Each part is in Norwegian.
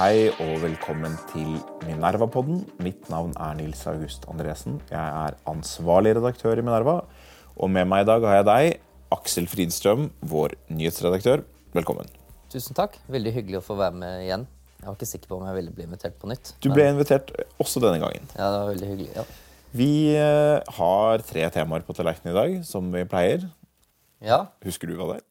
Hei og velkommen til Minerva-podden. Mitt navn er Nils August Andresen. Jeg er ansvarlig redaktør i Minerva. Og med meg i dag har jeg deg, Aksel Fridstrøm, vår nyhetsredaktør. Velkommen. Tusen takk. Veldig hyggelig å få være med igjen. Jeg var ikke sikker på om jeg ville bli invitert på nytt. Du ble invitert også denne gangen. Ja, det var veldig hyggelig. Ja. Vi eh, har tre temaer på tallerkenen i dag, som vi pleier. ja, Husker du hva det er?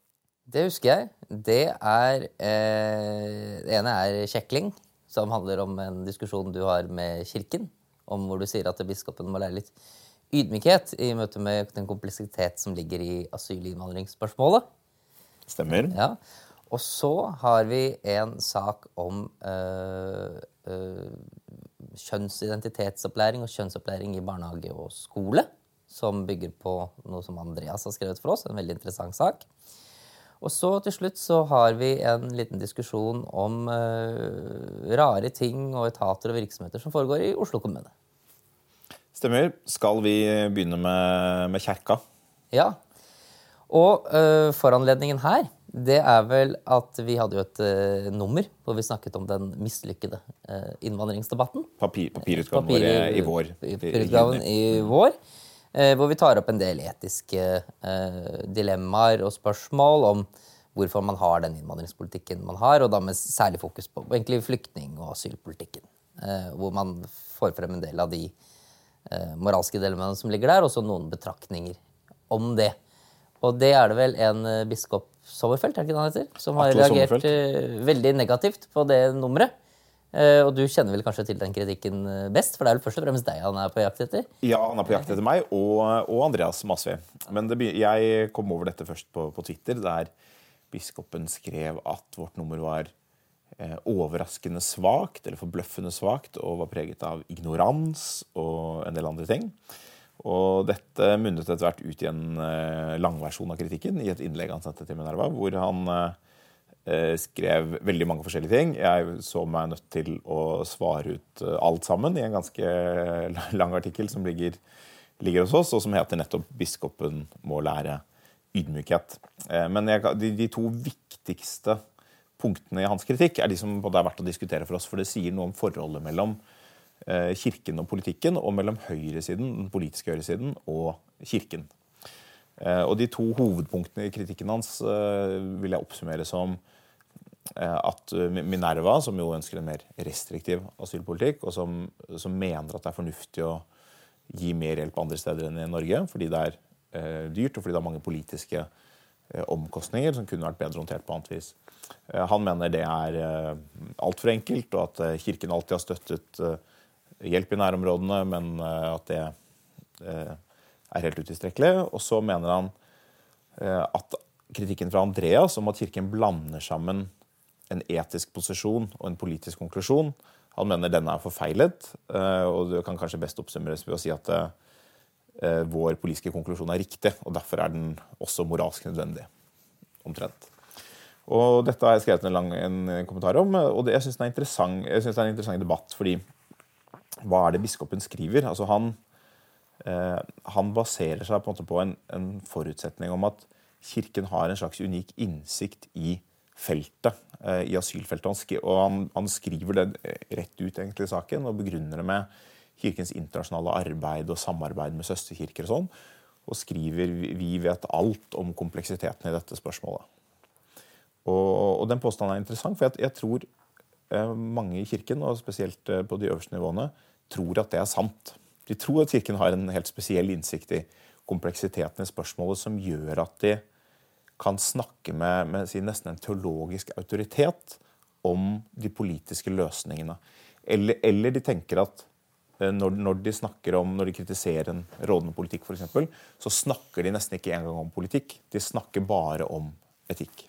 Det husker jeg. Det er eh, Det ene er kjekling, som handler om en diskusjon du har med Kirken. Om hvor du sier at biskopen må lære litt ydmykhet i møte med den kompleksitet som ligger i asylinnvandringsspørsmålet. Stemmer. Ja. Og så har vi en sak om øh, øh, kjønnsidentitetsopplæring og kjønnsopplæring i barnehage og skole. Som bygger på noe som Andreas har skrevet for oss. En veldig interessant sak. Og så til slutt så har vi en liten diskusjon om øh, rare ting og etater og virksomheter som foregår i Oslo kommune. Stemmer. Skal vi begynne med, med kjerka? Ja. Og øh, foranledningen her, det er vel at vi hadde jo et øh, nummer hvor vi snakket om den mislykkede øh, innvandringsdebatten. Papir, papirutgaven vår i vår. Papirutgaven i vår. Eh, Hvor vi tar opp en del etiske eh, dilemmaer og spørsmål om hvorfor man har den innvandringspolitikken man har, og da med særlig fokus på egentlig flyktning- og asylpolitikken. eh, Hvor man får frem en del av de moralske dilemmaene som ligger der, og så noen betraktninger om det. Og det er det vel en biskop Sommerfelt, er det ikke det han heter? Som har reagert veldig negativt på det nummeret. Eh, og du kjenner vel kanskje til den kritikken eh, best, for det er vel først og fremst deg han er på jakt etter? Ja, han er på jakt etter meg og, og Andreas Masve. Men det, jeg kom over dette først på, på Twitter, der biskopen skrev at vårt nummer var eh, overraskende svakt, eller forbløffende svakt, og var preget av ignorans og en del andre ting. Og dette munnet etter hvert ut i en eh, langversjon av kritikken i et innlegg han sendte til Minerva, hvor han eh, skrev veldig mange forskjellige ting. Jeg så meg nødt til å svare ut eh, alt sammen i en ganske lang artikkel som ligger, ligger hos oss, og som heter nettopp 'Biskopen må lære ydmykhet'. Eh, Men jeg, de, de to viktigste punktene i hans kritikk er de som både er verdt å diskutere for oss, for det sier noe om forholdet mellom eh, kirken og politikken, og mellom høyresiden, den politiske høyresiden og kirken. Eh, Og de to hovedpunktene i kritikken hans eh, vil jeg oppsummere som eh, at Minerva, som jo ønsker en mer restriktiv asylpolitikk, og som, som mener at det er fornuftig å gi mer hjelp andre steder enn i Norge, fordi det er dyrt, og fordi det er mange politiske omkostninger som kunne vært bedre håndtert på annet vis. Han mener det er altfor enkelt, og at Kirken alltid har støttet hjelp i nærområdene, men at det er helt utilstrekkelig. Og så mener han eh, at kritikken fra Andreas om at Kirken blander sammen en etisk posisjon og en politisk konklusjon, han mener denne er forfeilet. eh, Og det kan kanskje best oppsummeres ved å si at eh, vår politiske konklusjon er riktig, og derfor er den også moralsk nødvendig. Omtrent. Og dette har jeg skrevet en lang en kommentar om, og det, jeg syns det, er en interessant debatt. fordi hva er det biskopen skriver? Altså han, han baserer seg på en, på en, en forutsetning om at Kirken har en slags unik innsikt i feltet, eh, i asylfeltet. Han skri, og han, han skriver det rett ut egentlig i saken og begrunner det med Kirkens internasjonale arbeid og samarbeid med søsterkirker og sånn. Og skriver vi vet alt om kompleksiteten i dette spørsmålet. Og, og den påstanden er interessant, for jeg, jeg tror eh, mange i Kirken, og spesielt eh, på de øverste nivåene, tror at det er sant. De tror at Kirken har en helt spesiell innsikt i kompleksiteten i spørsmålet som gjør at de kan snakke med, med si, nesten en teologisk autoritet om de politiske løsningene. Eller, eller de tenker at eh, når, når de snakker om, når de kritiserer en rådende politikk, eksempel, så snakker de nesten ikke engang om politikk. De snakker bare om etikk.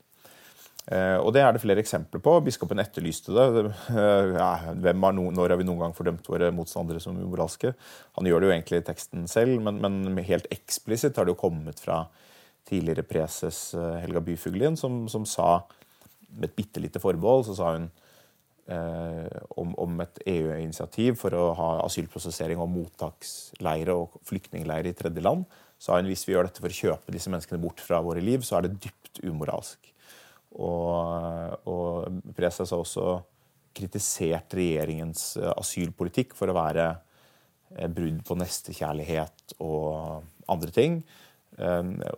Eh, og Det er det flere eksempler på. Biskopen etterlyste det. Eh, ja, hvem har no, når har vi noen gang fordømt våre motstandere som umoralske? Han gjør det jo egentlig i teksten selv, men, men helt eksplisitt har det jo kommet fra tidligere preses eh, Helga Byfuglien, som, som sa med et bitte lite forbehold, så sa hun eh, om, om et EU-initiativ for å ha asylprosessering og mottaksleire og flyktningleire i tredje land. sa hun hvis vi gjør dette for å kjøpe disse menneskene bort fra våre liv, så er det dypt umoralsk. Og, og Preses har også kritisert regjeringens asylpolitikk for å være brudd på nestekjærlighet og andre ting.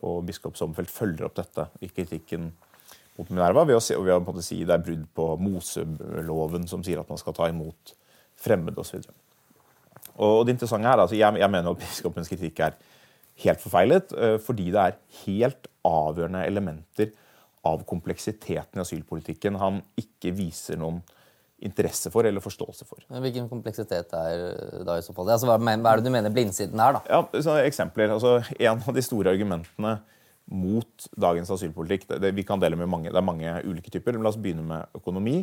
Og biskop Sommerfeld følger opp dette i kritikken mot Minerva ved å, si, ved å si det er brudd på Moseloven, som sier at man skal ta imot fremmede osv. Og det interessante er, altså, jeg, jeg mener at biskopens kritikk er helt forfeilet, eh, fordi det er helt avgjørende elementer av kompleksiteten i asylpolitikken han ikke viser noen interesse for eller forståelse for. Hvilken kompleksitet er da i så fall? Altså, hva, er det du mener blindsiden er? da? Ja, Eksempler. Altså, en av de store argumentene mot dagens asylpolitikk. Det, det, vi kan dele med mange, det er mange ulike typer. Men la oss begynne med økonomi.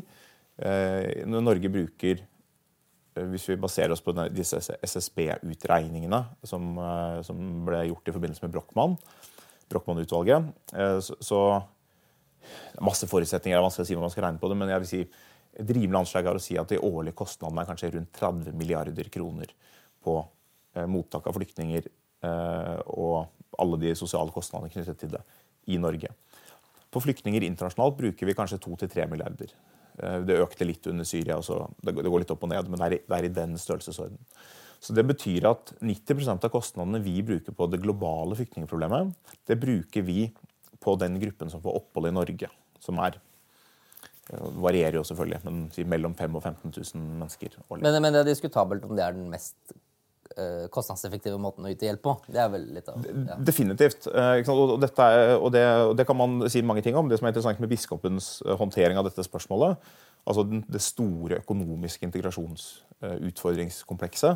Eh, når Norge bruker eh, Hvis vi baserer oss på disse SSB-utregningene som, eh, som, ble gjort i forbindelse med Brochmann, Brochmann-utvalget, eh, så Masse forutsetninger, det er vanskelig å si hva man skal regne på det, men jeg vil si et rimelig anslag er å si at de årlige kostnadene er kanskje rundt 30 milliarder kroner på eh, mottak av flyktninger eh, og alle de sosiale kostnadene knyttet til det i Norge. På flyktninger internasjonalt bruker vi kanskje 2-3 milliarder. Eh, det økte litt under Syria, så det går litt opp og ned, men det er i, den størrelsesorden. Så Det betyr at 90% av kostnadene vi bruker på det globale flyktningproblemet, det bruker vi på den gruppen som får opphold i Norge. Som er det varierer jo selvfølgelig, men mellom 5000 og 15 000 mennesker årlig. Men, men det er diskutabelt om det er den mest Eh, kostnadseffektive måten å yte hjelp på. Det er vel litt av ja. Definitivt. Eh, og, dette er, og, det, og, det, kan man si mange ting om. Det som er interessant med biskopens eh, håndtering av dette spørsmålet, altså det store økonomiske integrasjonsutfordringskomplekset,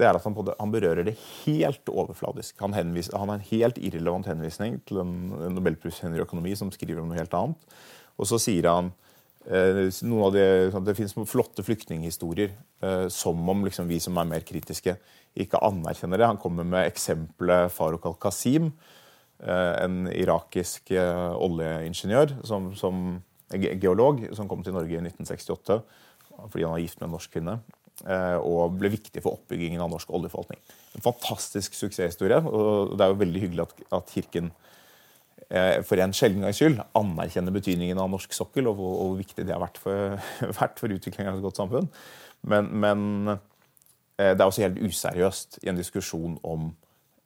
det er at han, han berører det helt overfladisk. Han, henviser, han, har en helt irrelevant henvisning til en nobelprisvinner i økonomi som skriver om noe helt annet. Og så sier han noen av de, Det finnes flotte flyktninghistorier, som om liksom vi som er mer kritiske, ikke anerkjenner det. Han kommer med eksempelet Farouk al-Qasim, eh, en irakisk eh, oljeingeniør, som, som, geolog, som kom til Norge i 1968 fordi han var gift med en norsk kvinne. Eh, og ble viktig for oppbyggingen av norsk oljeforvaltning. En fantastisk suksesshistorie. og Det er jo veldig hyggelig at, at Kirken for en sjelden gangs skyld anerkjenner betydningen av norsk sokkel og hvor, og hvor viktig det har vært for, for utviklingen av et godt samfunn. Men, men Eh, det er også helt useriøst i en diskusjon om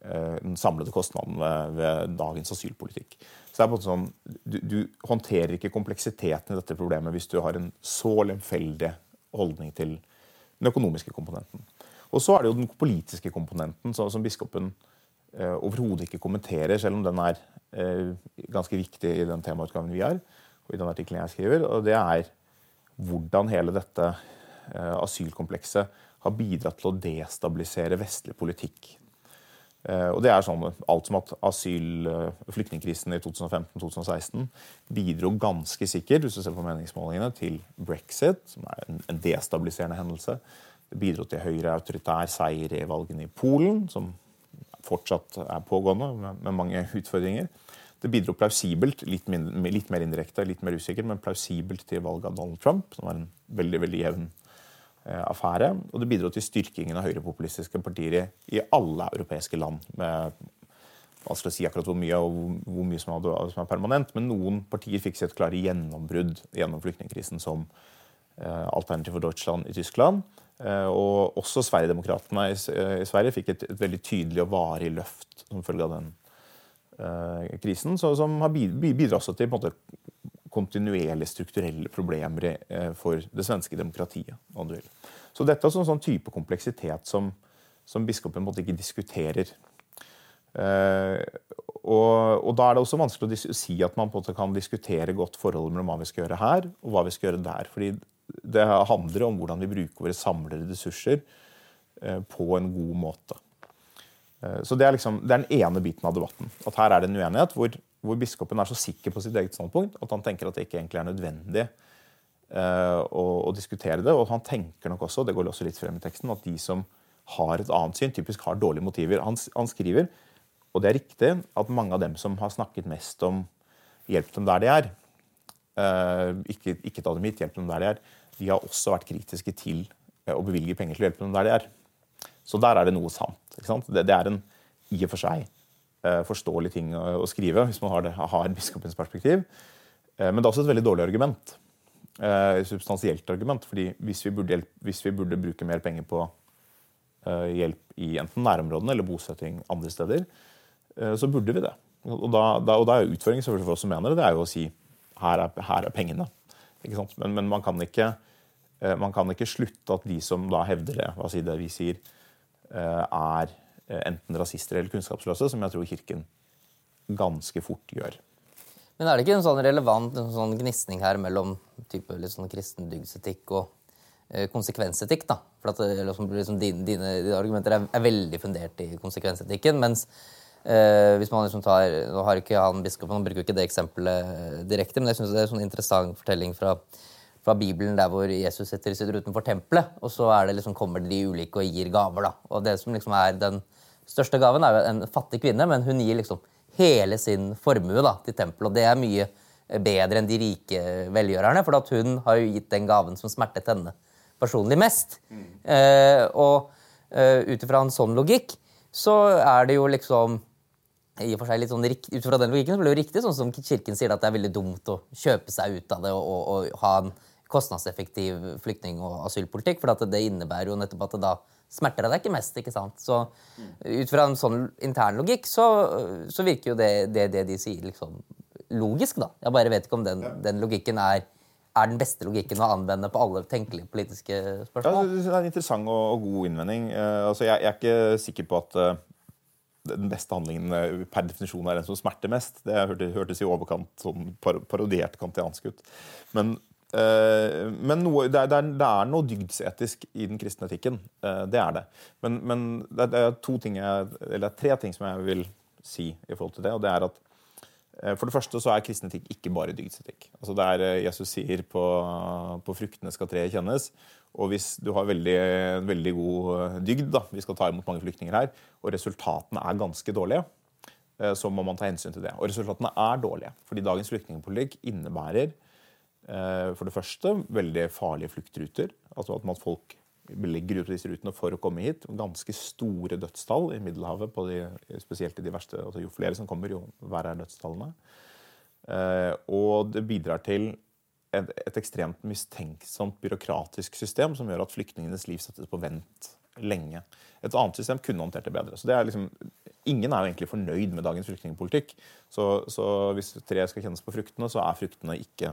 eh, den samlede kostnaden ved, ved dagens asylpolitikk. Så det er på en måte sånn, du, du, håndterer ikke kompleksiteten i dette problemet hvis du har en så lemfeldig holdning til den økonomiske komponenten. Og så er det jo den politiske komponenten som, biskopen eh, overhodet ikke kommenterer, selv om den er eh, ganske viktig i den temautgaven vi har, og i den artikkelen jeg skriver. Og det er hvordan hele dette eh, asylkomplekset har bidratt til å destabilisere vestlig politikk. Eh, og det er sånn alt som at asyl- og eh, flyktningkrisen i 2015-2016 bidro ganske sikkert hvis du ser på meningsmålingene, til brexit, som er en destabiliserende hendelse. Det bidro til høyreautoritær seier i valgene i Polen, som fortsatt er pågående med mange utfordringer. Det bidro plausibelt, litt, mindre, litt mer indirekte, litt mer usikkert, men plausibelt til valget av Donald Trump, som var en veldig veldig jevn affære. Og det bidro til styrkingen av høyrepopulistiske partier i alle europeiske land. med vanskelig å si akkurat hvor mye og hvor mye som, er permanent, men noen partier fikk sitt klare gjennombrudd gjennom flyktningkrisen, som eh, Alternativ for Deutschland i Tyskland. Eh, og også Sverigedemokraterna i, i Sverige fikk et, et, veldig tydelig og varig løft som følge av den eh, krisen, så, som har bidratt til måte, kontinuerlige strukturelle problemer eh, for det svenske demokratiet. om du vil. Så dette er en sånn type kompleksitet som, som biskopen ikke diskuterer. Eh, og, og, Da er det også vanskelig å si at man på en måte kan diskutere godt forholdet mellom hva vi skal gjøre her og hva vi skal gjøre der. fordi det handler om hvordan vi bruker våre samlede ressurser eh, på en god måte. Eh, så det er, liksom, det er den ene biten av debatten. At her er det en uenighet hvor hvor biskopen er så sikker på sitt eget standpunkt at han tenker at det ikke egentlig er nødvendig uh, å, å, diskutere det. Og han tenker nok også, det går også litt frem i teksten, at de som har et annet syn, typisk har dårlige motiver. Han, han skriver, og det er riktig, at mange av dem som har snakket mest om hjelp dem der de er, uh, ikke, ikke ta dem hit, hjelp dem der de er, de har også vært kritiske til uh, å bevilge penger til å hjelpe dem der de er. Så der er det noe sant. Det, det, er en i og for seg forståelig ting å, skrive hvis man har, det, har biskopens perspektiv. Eh, men det er også et veldig dårlig argument. Eh, substansielt argument. fordi hvis vi, burde, hvis vi burde bruke mer penger på eh, hjelp i enten nærområdene eller bosetting andre steder, eh, så burde vi det. Og da, da, og da er utfordringen for oss som mener det, det er jo å si her er, her er pengene. Men, men, man, kan ikke, eh, man kan ikke slutte at de som da hevder det, hva sier det vi sier, eh, er enten rasister eller kunnskapsløse, som jeg tror Kirken ganske fort gjør. Men er det ikke en sånn relevant en sånn gnisning her mellom type litt sånn kristen dygdsetikk og eh, konsekvensetikk? da? For at liksom, liksom, dine, dine, argumenter er, er, veldig fundert i konsekvensetikken. Mens eh, hvis man liksom tar Nå har ikke han biskopen han bruker ikke det eksempelet direkte, men jeg synes det er en sånn interessant fortelling fra, fra Bibelen der hvor Jesus sitter, sitter utenfor tempelet, og så er det liksom, kommer de ulike og gir gaver. da. Og det som liksom er den største gaven, er jo en fattig kvinne, men hun gir liksom hele sin formue da, til tempelet. Og det er mye bedre enn de rike velgjørerne, for at hun har jo gitt den gaven som smertet henne personlig mest. Mm. Eh, og eh, ut ifra en sånn logikk så er det jo liksom i og for seg litt sånn, Ut fra den logikken så blir det jo riktig, sånn som Kirken sier at det er veldig dumt å kjøpe seg ut av det og, og, og ha en kostnadseffektiv flyktning- og asylpolitikk. For det innebærer jo nettopp at det da smerter det deg ikke mest. ikke sant? Så ut fra en sånn intern logikk så, så virker jo det, det, det, de sier, liksom logisk, da. Jeg bare vet ikke om den, den logikken er, er den beste logikken å anvende på alle tenkelige politiske spørsmål. Ja, det er en interessant og, god innvending. Uh, altså, jeg, jeg, er ikke sikker på at uh, den beste handlingen uh, per definisjon er den som smerter mest. Det hørtes, hørtes i overkant sånn parodiert kantiansk ut. Men Eh, men noe, det, er, det, er, noe dygdsetisk i den kristne etikken. Eh, det er det. Men, men det, er ting jeg, eller tre ting som jeg vil si i forhold til det. og det er at eh, For det første så er kristen etikk ikke bare dygdsetikk. Altså det er, Jesus sier på, på fruktene skal treet kjennes. Og hvis du har veldig, veldig god dygd, da, vi skal ta imot mange flyktninger her, og resultatene er ganske dårlige, så må man ta hensyn til det. Og resultatene er dårlige. Fordi dagens flyktningpolitikk innebærer Eh, for det første veldig farlige fluktruter. Altså at folk legger ut på disse rutene for å komme hit. Ganske store dødstall i Middelhavet, de, spesielt i de verste. Altså jo flere som kommer, jo verre er dødstallene. Eh, og det bidrar til et, et ekstremt mistenksomt byråkratisk system som gjør at flyktningenes liv settes på vent lenge. Et annet system kunne håndtert det bedre. Så det er liksom, ingen er jo egentlig fornøyd med dagens flyktningpolitikk. Så, så hvis treet skal kjennes på fruktene, så er fruktene ikke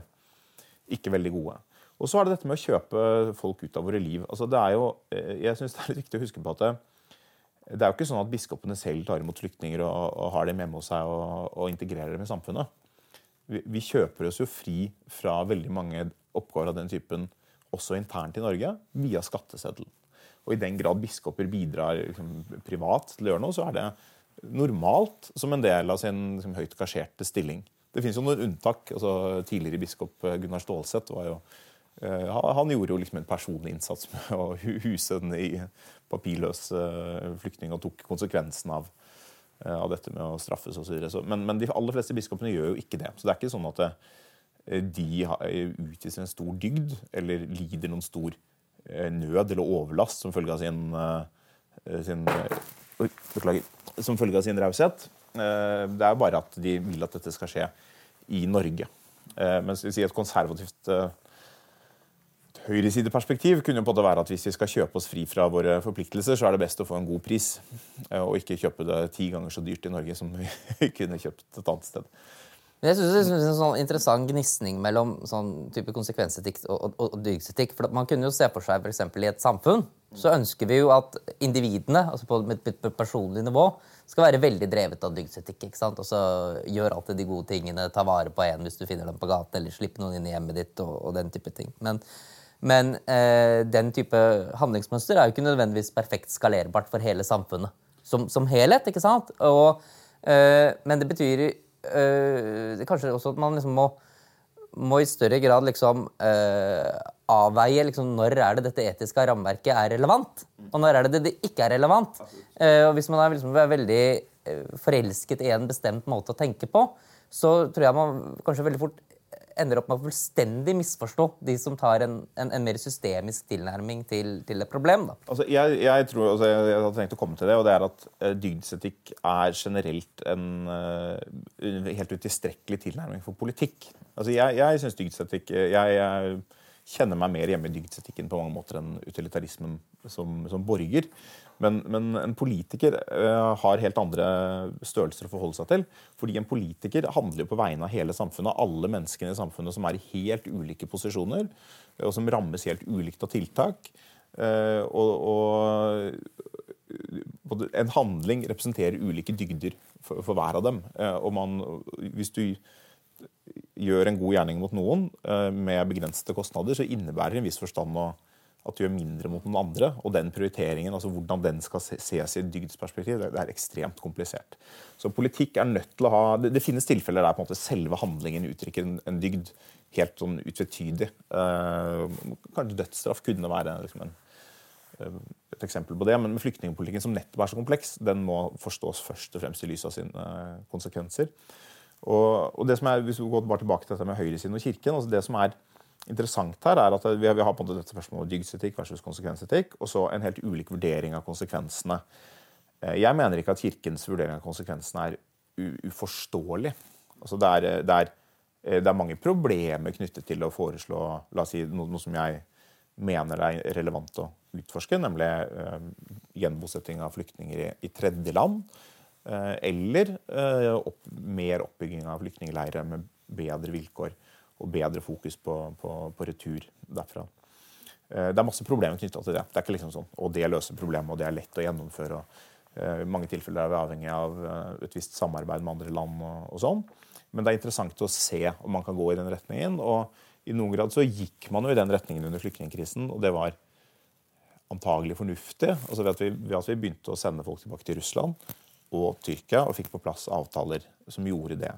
ikke veldig gode. Og så er det dette med å kjøpe folk ut av våre liv. Altså det er jo, eh, jeg synes det er litt viktig å huske på at det, det er jo ikke sånn at biskopene selv tar imot flyktninger og, og har dem hjemme hos seg og, og integrerer dem i samfunnet. Vi, vi, kjøper oss jo fri fra veldig mange oppgaver av den typen også internt i Norge via skatteseddelen. Og i den grad biskoper bidrar liksom, privat til å gjøre noe, så er det normalt som en del av sin liksom, høyt gasjerte stilling. Det finnes jo noen unntak. altså Tidligere biskop eh, Gunnar Stålseth var jo eh, han gjorde jo liksom en personlig innsats med å huse den i papirløs eh, flyktning og tok konsekvensen av, av dette med å straffes osv. Men, men de aller fleste biskopene gjør jo ikke det. Så det er ikke sånn at de utviser en stor dygd eller lider noen stor nød eller overlast som følge av sin, sin Beklager. Som følge av sin raushet. Eh, det er jo bare at de vil at dette skal skje i Norge. Mens vi sier et konservativt eh, høyresideperspektiv kunne på det være at hvis vi skal kjøpe oss fri fra våre forpliktelser, så er det best å få en god pris, og ikke kjøpe det ti ganger så dyrt i Norge som vi kunne kjøpt et annet sted. Men Jeg synes det er en sånn interessant gnisning mellom sånn type konsekvensetikk og, og, og. For Man kunne jo se for seg f.eks. i et samfunn så ønsker vi jo at individene altså på et personlig nivå skal være veldig drevet av dygdsetikk. ikke sant? Og så Gjør alltid de gode tingene, ta vare på en hvis du finner dem på gaten, eller slipp noen inn i hjemmet ditt. og, og den type ting. Men, men eh, den type handlingsmønster er jo ikke nødvendigvis perfekt skalerbart for hele samfunnet som, som helhet. ikke sant? Og, eh, men det betyr eh, kanskje også at man liksom må må i større grad liksom uh, avveie liksom, når er det dette etiske rammeverket er relevant, og når er det det ikke er relevant. Uh, og Hvis man er, liksom, er veldig uh, forelsket i en bestemt måte å tenke på, så tror jeg man kanskje veldig fort ender opp med å fullstendig misforstå de som tar en, en, en mer systemisk tilnærming til, til et problem. Da. Altså, jeg, jeg, tror, altså, jeg, hadde tenkt å komme til det, og det er at uh, dygdsetikk er generelt en uh, helt utilstrekkelig tilnærming for politikk. Altså, jeg jeg syns dygdsetikk jeg, jeg, kjenner meg mer hjemme i dygdsetikken på mange måter enn utilitarismen som, som borger. Men, men, en politiker uh, har helt andre størrelser å forholde seg til. Fordi en politiker handler jo på vegne av hele samfunnet, alle menneskene i samfunnet som er i helt ulike posisjoner, og som rammes helt ulikt av tiltak. Uh, og, og, en handling representerer ulike dygder for, for hver av dem. Uh, og man, hvis du gjør en god gjerning mot noen med begrensede kostnader, så innebærer det en viss forstand å at du gjør mindre mot noen andre. Og den prioriteringen, altså hvordan den skal ses i et dygdsperspektiv, det er ekstremt komplisert. Så politikk er nødt til å ha Det, det finnes tilfeller der på en måte selve handlingen uttrykker en, en dygd helt sånn utvetydig. Uh, kanskje dødsstraff kunne være liksom en, uh, et eksempel på det. Men flyktningpolitikken som nettopp er så kompleks, den må forstås først og fremst i lys av sine konsekvenser. Og, og, det som er, Hvis vi går tilbake til dette med høyresiden og kirken altså det som er interessant her, er at vi har, på en måte dette spørsmålet dygdsetikk versus konsekvensetikk, og så en helt ulik vurdering av konsekvensene. Eh, jeg mener ikke at Kirkens vurdering av konsekvensene er uforståelig. Altså det, er, det, er, eh, det, er, mange problemer knyttet til å foreslå la oss si, noe, noe som jeg mener det er relevant å utforske, nemlig eh, gjenbosetting av flyktninger i, i tredjeland. Eh, eller eh, opp, mer oppbygging av flyktningleirer med bedre vilkår og bedre fokus på, på, på retur derfra. Eh, det er masse problemer knytta til det. Det er ikke liksom sånn, og det løser problemet, og det er lett å gjennomføre. og I mange tilfeller er vi avhengig av eh, et visst samarbeid med andre land. og, og sånn. Men det er interessant å se om man kan gå i den retningen. Og i noen grad så gikk man jo i den retningen under flyktningkrisen, og det var antagelig fornuftig. Altså ved at, vi, ved at vi begynte å sende folk tilbake til Russland og Tyrkia og fikk på plass avtaler som gjorde det.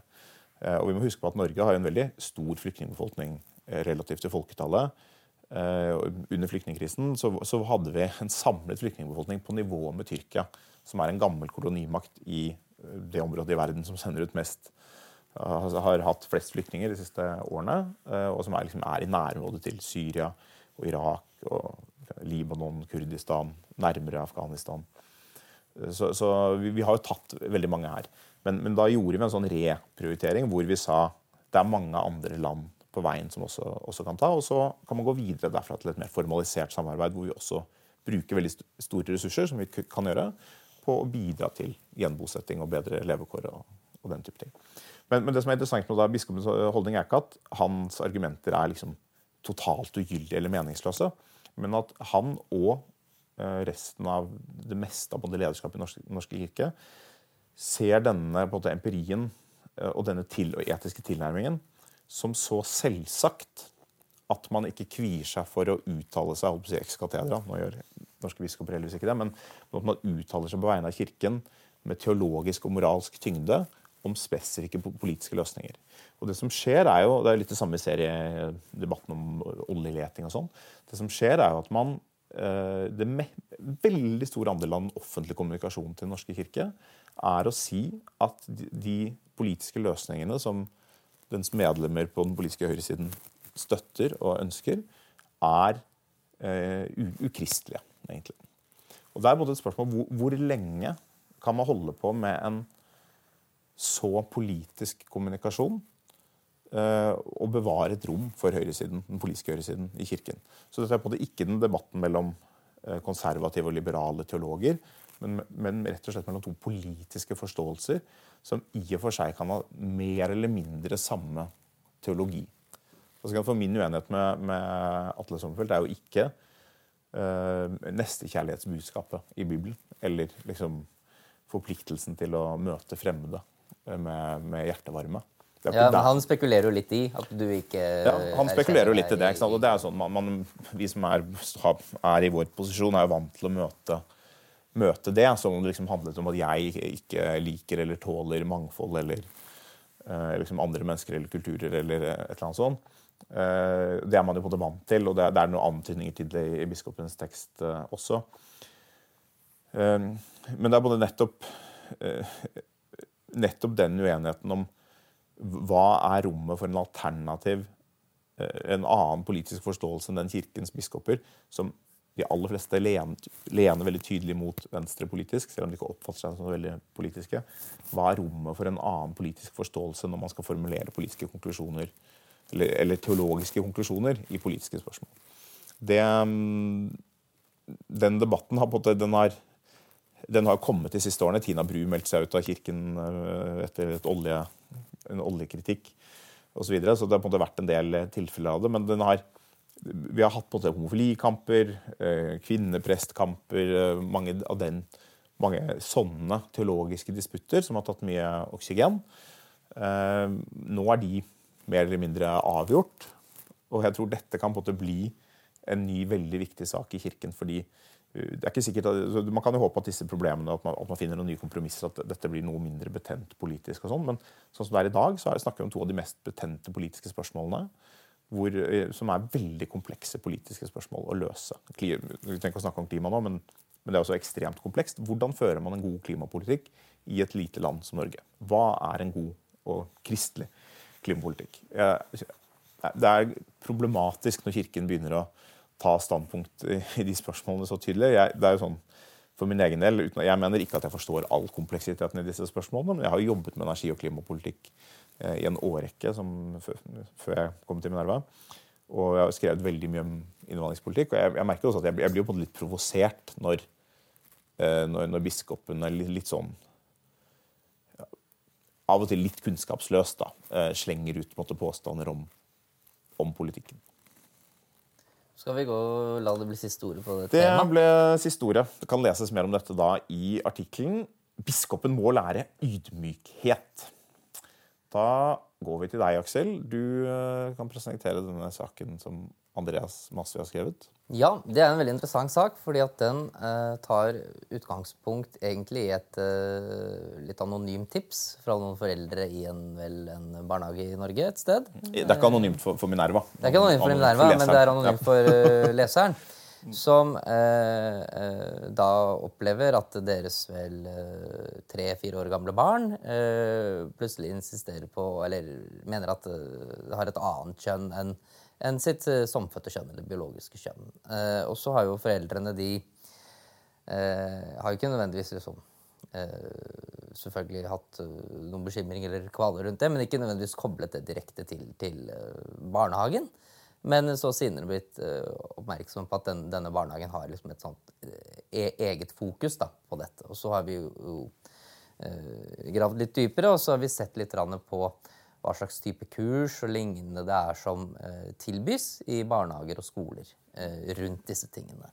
Eh, og vi må huske på at Norge har en veldig stor flyktningbefolkning eh, relativt til folketallet. Eh, under flyktningkrisen så, hadde vi en samlet flyktningbefolkning på nivå med Tyrkia, som er en gammel kolonimakt i det området i verden som sender ut mest altså har hatt flest flyktninger de siste årene, og som er, liksom, er i nærområdet til Syria og Irak og Libanon, Kurdistan, nærmere Afghanistan. Så, så vi, vi, har jo tatt veldig mange her. Men, men, da gjorde vi en sånn reprioritering hvor vi sa det er mange andre land på veien som også, også, kan ta. Og så kan man gå videre derfra til et mer formalisert samarbeid hvor vi også bruker veldig store ressurser som vi kan gjøre, på å bidra til gjenbosetting og bedre levekår og, og den type ting. Men, men, det som er interessant med da, biskopens holdning er ikke at hans argumenter er liksom totalt ugyldige eller meningsløse, men at han og eh, resten av det meste av både lederskapet i norske, norske kirke ser denne måte, empirien eh, og denne til, og etiske tilnærmingen som så selvsagt at man ikke kvier seg for å uttale seg si ekskatedra. Nå gjør norske biskoper heldigvis ikke det, men at man uttaler seg på vegne av Kirken med teologisk og moralsk tyngde om spesifikke politiske løsninger. Og Det som skjer er jo, det er litt det samme i seriedebatten om oljeleting og sånn. Det som skjer er jo at man det med veldig stor andel av den offentlige kommunikasjonen til Den norske kirke er å si at de politiske løsningene som dens medlemmer på den politiske høyresiden støtter og ønsker, er eh, ukristelige, egentlig. Og Det er både et spørsmål hvor, hvor lenge kan man holde på med en så politisk kommunikasjon eh, og bevare et rom for høyresiden, den politiske høyresiden i Kirken. Så dette er på en måte ikke den debatten mellom eh, konservative og liberale teologer, men, men, rett og slett mellom to politiske forståelser som i og for seg kan ha mer eller mindre samme teologi. For Min uenighet med, med Atle Sommerfeldt er jo ikke uh, nestekjærlighetsbudskapet i Bibelen. Eller liksom forpliktelsen til å møte fremmede med, med hjertevarme. Ja, men Han spekulerer jo litt i at du ikke Ja, Han spekulerer jo litt i det. ikke sant? Og det er sånn, man, man, Vi som er, er, i vår posisjon, er jo vant til å møte møte det, som om det liksom handlet om at jeg ikke liker eller tåler mangfold eller eh, liksom andre mennesker eller kulturer eller et eller annet sånt. Eh, det er man jo på en måte vant til, og det er, det er noen antydninger til det i biskopens tekst eh, også. Eh, men det er både nettopp, eh, nettopp den uenigheten om hva er rommet for en alternativ, eh, en annen politisk forståelse enn den kirkens biskoper, som de aller fleste lener, lener veldig tydelig mot venstre politisk, selv om de ikke oppfatter seg som veldig politiske. Hva er rommet for en annen politisk forståelse når man skal formulere politiske konklusjoner, eller, eller teologiske konklusjoner i politiske spørsmål? Det, den debatten har på en den har, den har kommet de siste årene. Tina Bru meldte seg ut av kirken etter et olje, en oljekritikk osv. Så, videre. så det har på en måte vært en del tilfeller av det. Men har, vi har hatt på en måte homofilikamper, eh, kvinneprestkamper, eh, mange av den, mange sånne teologiske disputter som har tatt mye oksygen. Nå er de mer eller mindre avgjort. Og jeg tror dette kan på en måte bli en ny, veldig viktig sak i Kirken. fordi det er ikke sikkert at, Man kan jo håpe at disse problemene, at man, at man finner noen nye kompromisser, at dette blir noe mindre betent politisk. og sånn, Men sånn som det er i dag, så snakker vi om to av de mest betente politiske spørsmålene. Hvor, uh, som er veldig komplekse politiske spørsmål å løse. Vi ikke å snakke om klima nå, men, men det er også ekstremt komplekst. Hvordan fører man en god klimapolitikk i et lite land som Norge? Hva er en god og kristelig klimapolitikk? Det er problematisk når Kirken begynner å ta standpunkt i de spørsmålene så tydelig. Jeg, det er jo sånn for min egen del, uten, Jeg mener ikke at jeg forstår all kompleksiteten i disse spørsmålene, men jeg har jobbet med energi- og klimapolitikk eh, i en årrekke som, før jeg kom til Minerva. Og jeg har skrevet veldig mye om innvandringspolitikk. Og jeg, jeg merker også at jeg, jeg blir på litt provosert når, eh, når, når biskopen er litt, litt sånn Av og til litt kunnskapsløst da, eh, slenger ut måte, påstander om, om politikken. Skal vi gå og la det bli siste ordet på det, det temaet? Det ble siste ordet. Det kan leses mer om dette da i artikkelen 'Biskopen må lære ydmykhet'. Da går vi til deg, Aksel. Du eh, kan presentere denne saken som Andreas Masvi har skrevet. Ja, det er en veldig interessant sak, fordi at den eh, tar utgangspunkt egentlig i et eh, litt anonymt tips fra noen foreldre i en, vel, en, barnehage i Norge et sted. Det er ikke anonymt for, for Minerva. Det er ikke anonymt for Minerva, for men det er anonymt for uh, leseren. Som eh, eh, da opplever at deres vel tre-fire år gamle barn plutselig insisterer på, eller mener at det har et annet kjønn enn enn sitt somfødte kjønn, eller biologiske kjønn. Eh, og så har jo foreldrene de eh, har jo ikke nødvendigvis liksom, selvfølgelig hatt noen bekymring eller kvaler rundt det, men ikke nødvendigvis koblet det direkte til, til barnehagen. Men så senere blitt oppmerksom på at den, denne barnehagen har liksom et sånt e eget fokus da, på dette. Og så har vi jo, jo gravd litt dypere, og så har vi sett litt på hva slags type kurs og lignende det er som eh, tilbys i barnehager og skoler eh, rundt disse tingene.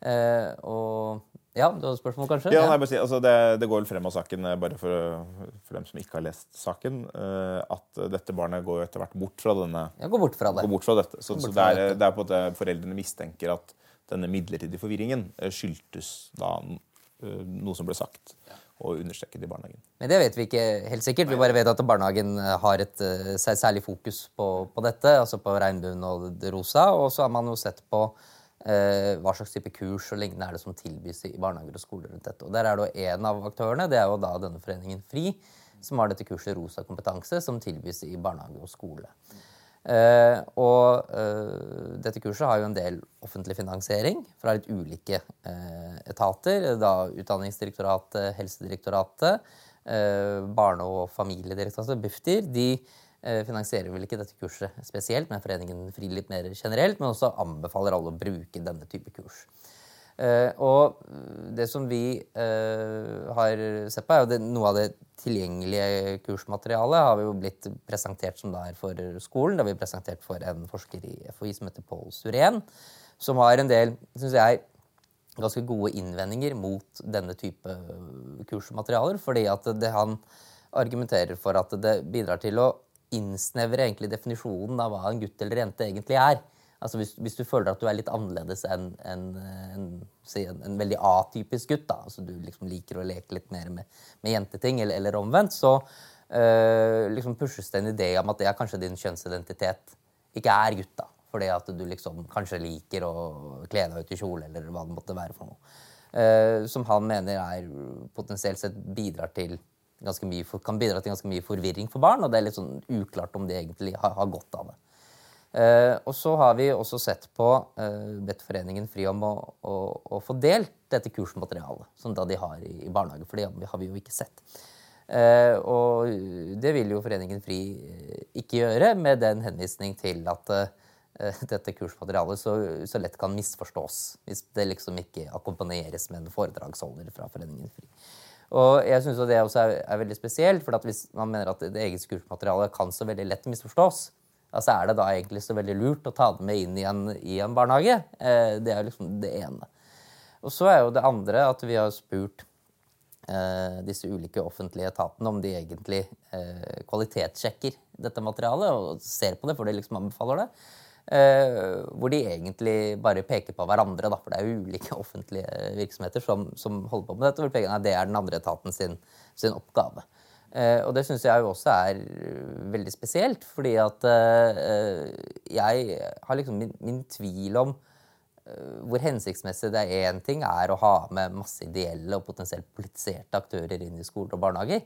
Eh, og ja, du hadde spørsmål, kanskje? Ja, nei, si, altså det, det, går vel frem av saken, eh, bare for, for, dem som ikke har lest saken, uh, at dette barnet går etter hvert bort fra denne Ja, går bort fra det. Går bort fra dette. Så, så det, er, det er på at foreldrene mistenker at denne midlertidige forvirringen eh, skyldtes da noe som ble sagt. Og understreket i barnehagen. Men det vet vi ikke helt sikkert. Vi bare vet at barnehagen eh, har et uh, særlig fokus på, på, dette, altså på regnbuen og det rosa. Og så har man jo sett på uh, hva slags type kurs og lignende er det som tilbys i barnehager og skoler rundt dette. Og der er det en av aktørene, det er jo da denne foreningen FRI, som har dette kurset Rosa kompetanse, som tilbys i barnehage og skole. Uh, og uh, dette kurset har jo en del offentlig finansiering fra litt ulike uh, etater. Da Utdanningsdirektoratet, Helsedirektoratet, Barne- og familiedirektoratet, Bufdir. De finansierer vel ikke dette kurset spesielt, men Foreningen Frilitt mer generelt. Men også anbefaler alle å bruke denne type kurs. Uh, og det som vi uh, har sett på, er jo det, noe av det tilgjengelige kursmaterialet har vi jo blitt presentert som det er for skolen. Det har vi presentert for en forsker i FHI som heter Pål Surén, som har en del synes jeg, ganske gode innvendinger mot denne type kursmaterialer. Fordi at det, han argumenterer for at det bidrar til å innsnevre egentlig definisjonen av hva en gutt eller jente egentlig er. Altså hvis, hvis, du føler at du er litt annerledes enn en, en, en, en, veldig atypisk gutt, da, altså du liksom liker å leke litt mer med, med jenteting, eller, eller, omvendt, så øh, liksom pushes det en idé om at det er kanskje din kjønnsidentitet ikke er gutt. da, Fordi at du liksom kanskje liker å kle deg ut i kjole, eller hva det måtte være for noe. Uh, som han mener er potensielt sett bidrar til for- kan bidra til ganske mye forvirring for barn, og det er litt sånn uklart om de egentlig har, har godt av det. Eh, og så har vi også sett på, eh, bedt Foreningen FRI om å, å, å få delt dette kursmaterialet som da de har i, i barnehage, for det har vi jo ikke sett. Eh, og det vil jo Foreningen FRI eh, ikke gjøre, med den henvisning til at eh, dette kursmaterialet så, så lett kan misforstås hvis det liksom ikke akkompagneres med en foredragsholder fra Foreningen FRI. Og jeg synes det også er, er veldig spesielt, for hvis man mener at det eget kursmateriale kan så veldig lett misforstås, altså er det da egentlig så veldig lurt å ta det med inn i en, i en barnehage? Eh, det er jo liksom det ene. Og så er jo det andre at vi har spurt eh, disse ulike offentlige etatene om de egentlig eh, kvalitetssjekker dette materialet og ser på det, for de liksom anbefaler det. Eh, hvor de egentlig bare peker på hverandre, da, for det er jo ulike offentlige virksomheter som, som holder på med dette. hvor peker, nei, Det er den andre etaten sin, sin oppgave. Eh, og det syns jeg jo også er veldig spesielt, fordi at eh, jeg har liksom min, min tvil om eh, hvor hensiktsmessig det er én ting er å ha med masse ideelle og potensielt politiserte aktører inn i skoler og barnehager.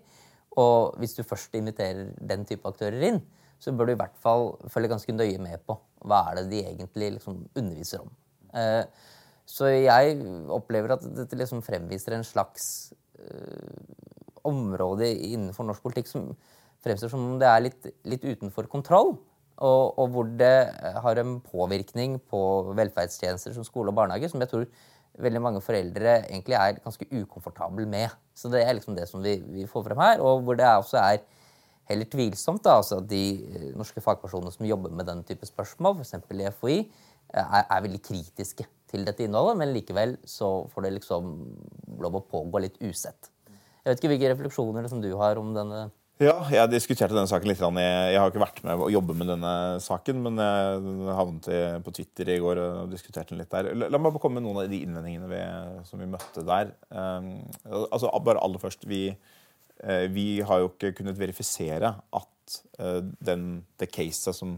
Og hvis du først inviterer den type aktører inn, så bør du i hvert fall følge ganske nøye med på hva er det de egentlig liksom underviser om. Eh, så jeg opplever at dette liksom fremviser en slags område innenfor norsk politikk som fremstår som om det er litt, litt utenfor kontroll. Og, og, hvor det har en påvirkning på velferdstjenester som skole og barnehage som jeg tror veldig mange foreldre egentlig er ganske ukomfortable med. Så det er liksom det som vi, vi får frem her. Og hvor det også er heller tvilsomt da, altså at de eh, norske fagpersonene som jobber med den type spørsmål, f.eks. i FHI, er, er veldig kritiske til dette innholdet, men likevel så får det liksom lov å pågå litt usett. Jeg vet ikke hvilke refleksjoner som du har om denne Ja, jeg diskuterte denne saken litt. Jeg, har ikke vært med å jobbe med denne saken, men jeg havnet på Twitter i går og diskuterte den litt der. La, meg komme med noen av de innvendingene vi, som vi møtte der. Um, altså, bare aller først, vi, eh, vi har jo ikke kunnet verifisere at eh, den, det caset som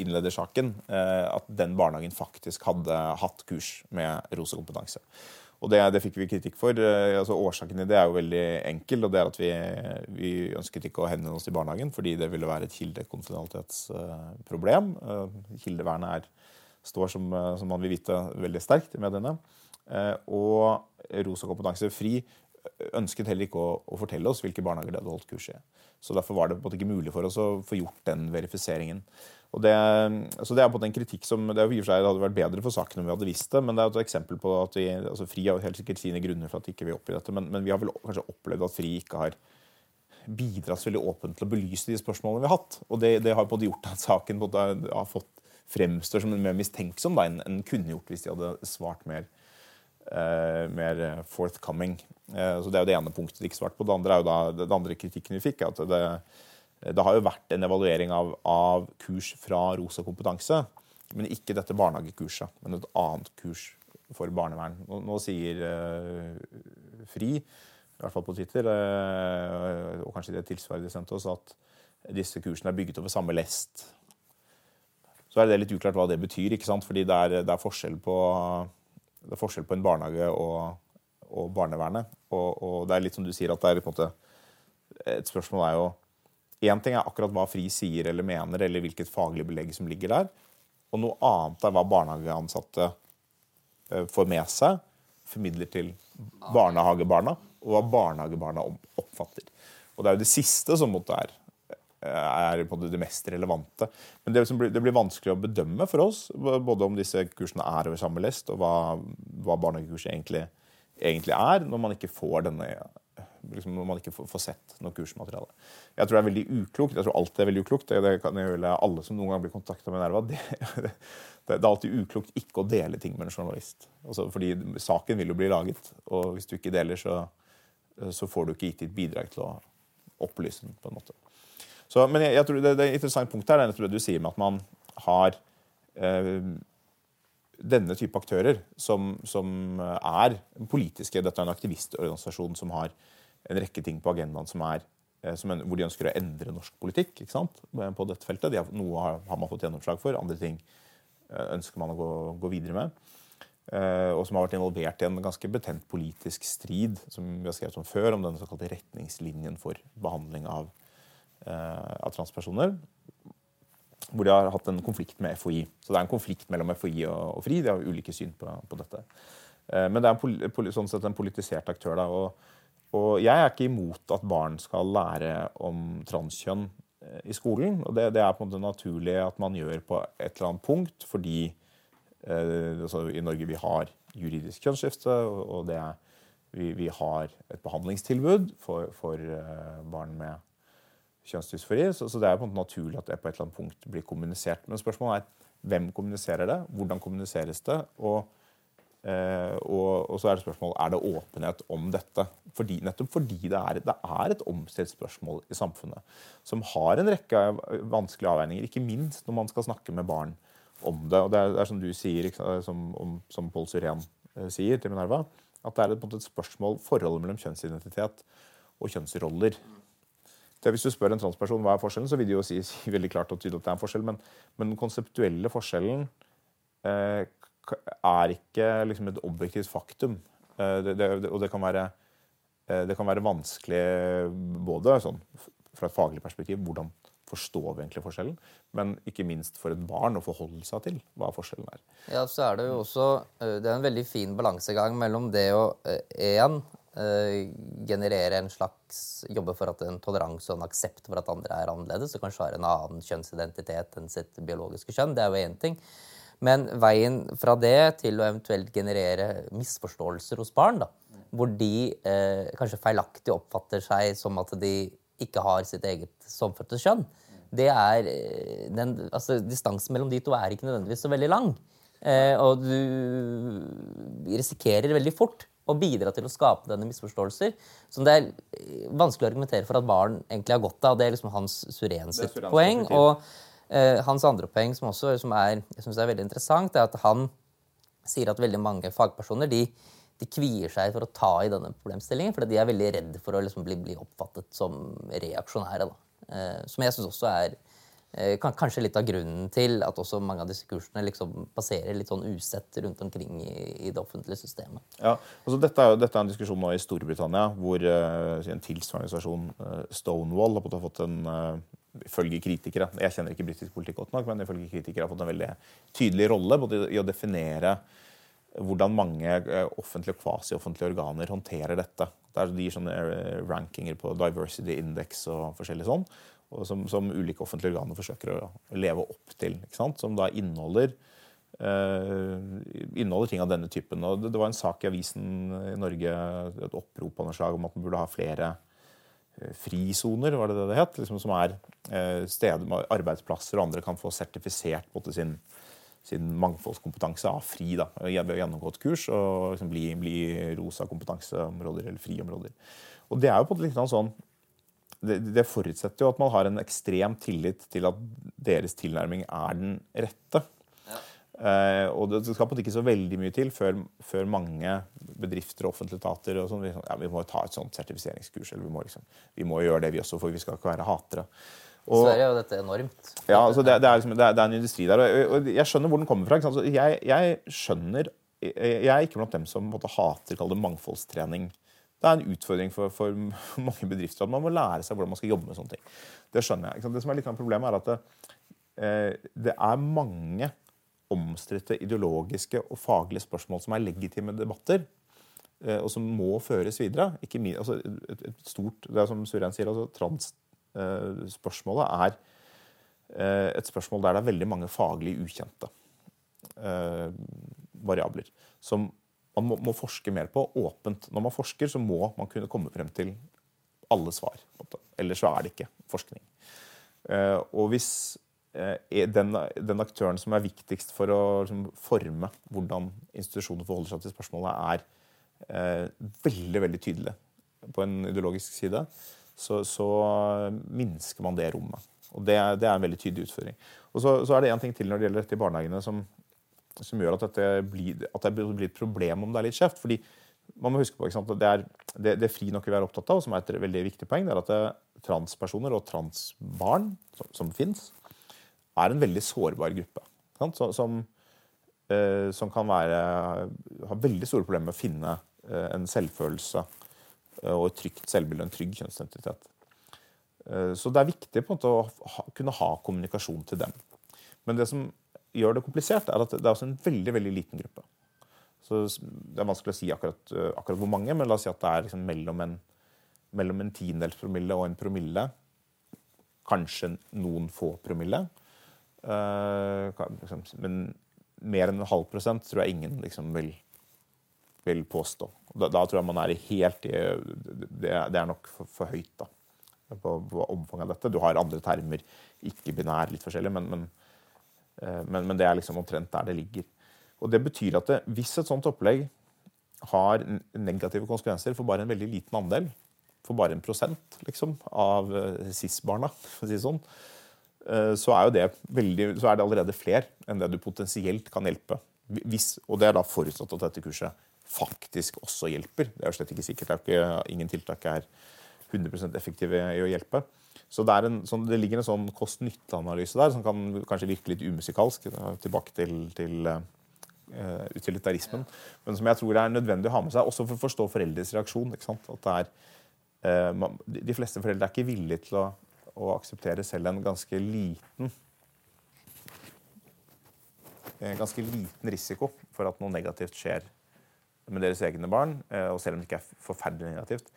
innleder saken, eh, at den barnehagen faktisk hadde hatt kurs med rosa kompetanse. Og det, det fikk vi kritikk for. Eh, Altså, årsaken til det er jo veldig enkel. og det er at vi, vi ønsket ikke å henvende oss til barnehagen fordi det ville være et kildekonfidensitetsproblem. Eh, Kildevernet er, står, som, eh, som man vil vite, veldig sterkt i mediene. Eh, Og Rosa kompetanse fri ønsket heller ikke å, å fortelle oss hvilke barnehager de hadde holdt kurs i. Så Derfor var det på en måte ikke mulig for oss å få gjort den verifiseringen. Og det, så det er på en kritikk som det, i for seg, hadde vært bedre for saken om vi hadde visst det, men det er et eksempel på at vi, altså Fri har helt sikkert sine grunner for at ikke vi ikke oppgir dette, men, men vi har vel kanskje opplevd at Fri ikke har bidratt så veldig åpent til å belyse de spørsmålene vi har hatt. Og det, det har på en måte gjort at saken har fått fremstår som mer mistenksom enn en kunne gjort hvis de hadde svart mer, mer forthcoming. Eh, så Det er jo det ene punktet de ikke svarte på. Det andre, er jo da, det andre kritikken vi fikk, er at det, det har jo vært en evaluering av, av kurs fra Rosa kompetanse, men ikke dette barnehagekurset, men et annet kurs for barnevern. Nå, nå sier eh, Fri, i hvert fall på Twitter, eh, og kanskje det tilsvaret de sendte oss, at disse kursene er bygget over samme lest. Så er det litt uklart hva det betyr, ikke sant? fordi det er, det er, forskjell, på, det er forskjell på en barnehage og, og barnevernet. Og, og, det er litt som du sier, at det er på en måte Et spørsmål er jo Én ting er akkurat hva FRI sier eller mener, eller hvilket faglig belegg som ligger der. Og noe annet er hva barnehageansatte eh, får med seg, formidler til barnehagebarna, og hva barnehagebarna oppfatter. Og det er jo det siste som måtte er, er på det mest relevante. Men det, blir, det blir vanskelig å bedømme for oss, både om disse kursene er over samme lest, og hva, hva barnehagekurset egentlig, egentlig er, når man ikke får denne liksom, når man ikke får, får sett noe kursmateriale. Jeg tror det er veldig uklokt. Jeg tror alltid er veldig uklokt. Det, kan gjelde alle som noen gang blir kontakta med Nerva. Det, det, det, er alltid uklokt ikke å dele ting med en journalist. Altså, fordi saken vil jo bli laget, og hvis du ikke deler, så, så får du ikke gitt ditt bidrag til å opplyse den. på en måte. Så, men jeg, jeg tror det, det er et interessant punkt her, er det du sier med at man har eh, denne type aktører som, som er politiske. Dette er en aktivistorganisasjon som har en rekke ting på agendaen som er, eh, som, hvor de ønsker å endre norsk politikk ikke sant? på dette feltet. De har, noe har, har, man fått gjennomslag for, andre ting eh, ønsker man å gå, gå videre med. eh, og som har vært involvert i en ganske betent politisk strid som vi har skrevet om før, om den såkalte retningslinjen for behandling av, av transpersoner. Hvor de har hatt en konflikt med FHI. Så det er en konflikt mellom FHI og, og FRI. De har ulike syn på, på dette. Eh, men det er en, sånn sett en politisert aktør. da, og og jeg er ikke imot at barn skal lære om transkjønn eh, i skolen. og det, det, er på en måte naturlig at man gjør på et eller annet punkt, fordi eh, altså I Norge vi har juridisk kjønnsskifte, og, og det vi, vi, har et behandlingstilbud for, for eh, barn med kjønnsdysfori. Så, så, det er på en måte naturlig at det på et eller annet punkt blir kommunisert. Men spørsmålet er hvem kommuniserer det, hvordan kommuniseres det? og eh, og, og, så er det spørsmål er det åpenhet om dette. Fordi, nettopp fordi det er, det er et omstridt spørsmål i samfunnet som har en rekke vanskelige avveininger, ikke minst når man skal snakke med barn om det. Og det er, det er som du sier, som, om, som Pål Syren eh, sier til Minerva, at det er et, et spørsmål forholdet mellom kjønnsidentitet og kjønnsroller. Det, hvis du spør en transperson hva er forskjellen, så vil de jo si, si veldig klart og tydelig at det er en forskjell, men, men den konseptuelle forskjellen eh, er ikke liksom et objektivt faktum. Eh, det, det, og det kan, være, eh, det kan være vanskelig både sånn, fra et faglig perspektiv hvordan forstår vi egentlig forskjellen, men ikke minst for et barn å forholde seg til hva forskjellen er. Ja, så er Det jo også, eh, det er en veldig fin balansegang mellom det å én generere en slags Jobbe for at en toleranse og en aksept for at andre er annerledes og kanskje har en annen kjønnsidentitet enn sitt biologiske kjønn. Det er jo én ting. Men veien fra det til å eventuelt generere misforståelser hos barn, da, hvor de eh, kanskje feilaktig oppfatter seg som at de ikke har sitt eget samfødte kjønn, det er eh, den, altså, Distansen mellom de to er ikke nødvendigvis så veldig lang. Eh, og du risikerer veldig fort å bidra til å skape denne misforståelser. Som det er vanskelig å argumentere for at barn egentlig har godt av. Det er liksom Hans Surens poeng. og Eh, hans andre poeng, som, også, som er, jeg synes er veldig interessant, er at han sier at veldig mange fagpersoner de, de kvier seg for å ta i denne problemstillingen, fordi de er veldig redd for å liksom bli, bli, oppfattet som reaksjonære. Eh, som jeg syns også er eh, kanskje litt av grunnen til at også mange av disse kursene liksom passerer litt sånn usett rundt omkring i, det offentlige systemet. Ja, altså dette, er, dette er en diskusjon nå i Storbritannia, hvor uh, en tilsvarende organisasjon, uh, Stonewall, har fått en ifølge kritikere Jeg kjenner ikke britisk politikk godt nok, men ifølge kritikere har fått en veldig tydelig rolle både i å definere hvordan mange eh, offentlige og kvasi-offentlige organer håndterer dette. Der de gir sånne eh, rankinger på diversity index og forskjellig sånn, som, som, ulike offentlige organer forsøker å leve opp til. Som da inneholder, eh, inneholder ting av denne typen. Og det, det, var en sak i avisen i Norge, et opprop av noe slag om at man burde ha flere Eh, frisoner, var det det det het? Liksom, som er eh, steder med arbeidsplasser og andre kan få sertifisert på sin, sin mangfoldskompetanse av FRI da, ved å gjennomgå et kurs og liksom, bli, bli rosa kompetanseområder eller friområder. Og det er jo på en litt sånn det, det, forutsetter jo at man har en ekstrem tillit til at deres tilnærming er den rette. Uh, og det skal på ikke så veldig mye til før, før mange bedrifter og offentlige etater og sånn, ja, vi må ta et sånt sertifiseringskurs. eller vi må, liksom, vi må, gjøre det, vi også, for vi skal ikke være hatere. Og, Sverige er jo dette enormt. Ja, altså det, det, er liksom, det, er, det, er en industri der. Og, og jeg skjønner hvor den kommer fra. Altså, jeg, jeg, skjønner Jeg er ikke blant dem som måte, hater mangfoldstrening. Det er en utfordring for, for, mange bedrifter at man må lære seg hvordan man skal jobbe med sånne ting. Det skjønner jeg. Det som er litt av problemet, er at det, eh, det er mange omstridte ideologiske og faglige spørsmål som er legitime debatter, eh, og som må føres videre. Ikke altså et, et, stort, det er som Suren sier, altså Trans-spørsmålet eh, er et spørsmål der det er veldig mange faglig ukjente variabler. Som man må, må, forske mer på åpent. Når man forsker, så må man kunne komme frem til alle svar. Ellers så er det ikke forskning. Eh, og hvis Eh, den, den, aktøren som er viktigst for å liksom, forme hvordan institusjonen forholder seg til spørsmålet, er eh, veldig veldig tydelig på en ideologisk side, så, så minsker man det rommet. Og det, det, er en veldig tydelig utfordring. Og så, så er det en ting til når det gjelder dette i barnehagene, som, som gjør at, blir, at det blir et problem om det er litt skjevt. fordi man må huske på at det, er, det, det Fri nok vil være opptatt av, og som er et veldig viktig poeng, det er at det, transpersoner og transbarn som, som fins, er en veldig sårbar gruppe. Som, som, eh, som kan være, ha veldig store problemer med å finne eh, en selvfølelse eh, og et trygt selvbilde, en trygg kjønnsidentitet. Eh, så det er viktig på en måte å ha, kunne ha kommunikasjon til dem. Men det som gjør det komplisert, er at det er også en veldig veldig liten gruppe. Så Det er vanskelig å si akkurat, eh, akkurat hvor mange, men la oss si at det er liksom mellom en, mellom en tiendels promille og en promille. Kanskje noen få promille. Uh, liksom, men mer enn en halv prosent tror jeg ingen liksom vil, vil påstå. Da, da, tror jeg man er helt i Det, det er nok for, for høyt da, på, på omfanget av dette. Du har andre termer, ikke-binær, litt forskjellig, men, men, men, men, det er liksom omtrent der det ligger. Og Det betyr at det, hvis et sånt opplegg har negative konsekvenser for bare en veldig liten andel, for bare en prosent liksom, av eh, SIS-barna, for å si det sånn, eh, så er, det veldig, så er det allerede flere enn det du potensielt kan hjelpe. Hvis, og det er da forutsatt at dette kurset faktisk også hjelper. Det er jo slett ikke sikkert. Det er ikke, ingen tiltak er 100% effektive i å hjelpe. Så det, en, sånn, det ligger en sånn kost-nytte-analyse der som kan kanskje virke litt umusikalsk. Tilbake til, til uh, utilitarismen. Men som jeg tror er nødvendig å ha med seg, også for å forstå foreldres reaksjon. At det er Eh, de fleste foreldre er ikke villige til å, å akseptere selv en ganske liten en ganske liten risiko for at noe negativt skjer med deres egne barn, eh, og selv om det ikke er forferdelig negativt.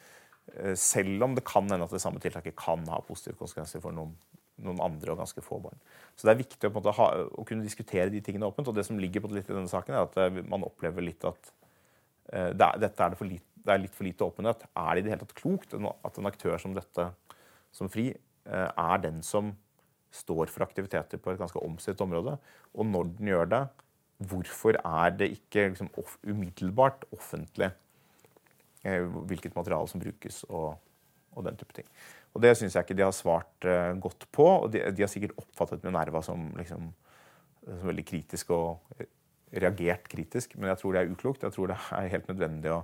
Eh, selv om det kan hende at det samme tiltaket kan ha positive konsekvenser for noen, noen andre og ganske få barn. Så det er viktig å, ha, å, kunne diskutere de tingene åpent. Og det som ligger på litt i denne saken, er at man opplever litt at uh, det, dette er det lite det er litt for lite åpenhet. Er det i det hele tatt klokt at en aktør som dette, som FRI, uh, er den som står for aktiviteter på et ganske omstridt område? Og når den gjør det, hvorfor er det ikke liksom, off umiddelbart offentlig eh, hvilket materiale som brukes, og, og, den type ting? Og Det syns jeg ikke de har svart uh, godt på. og de, de, har sikkert oppfattet Minerva som, liksom, som veldig kritisk og reagert kritisk, men jeg tror det er uklokt. Jeg tror det er helt nødvendig å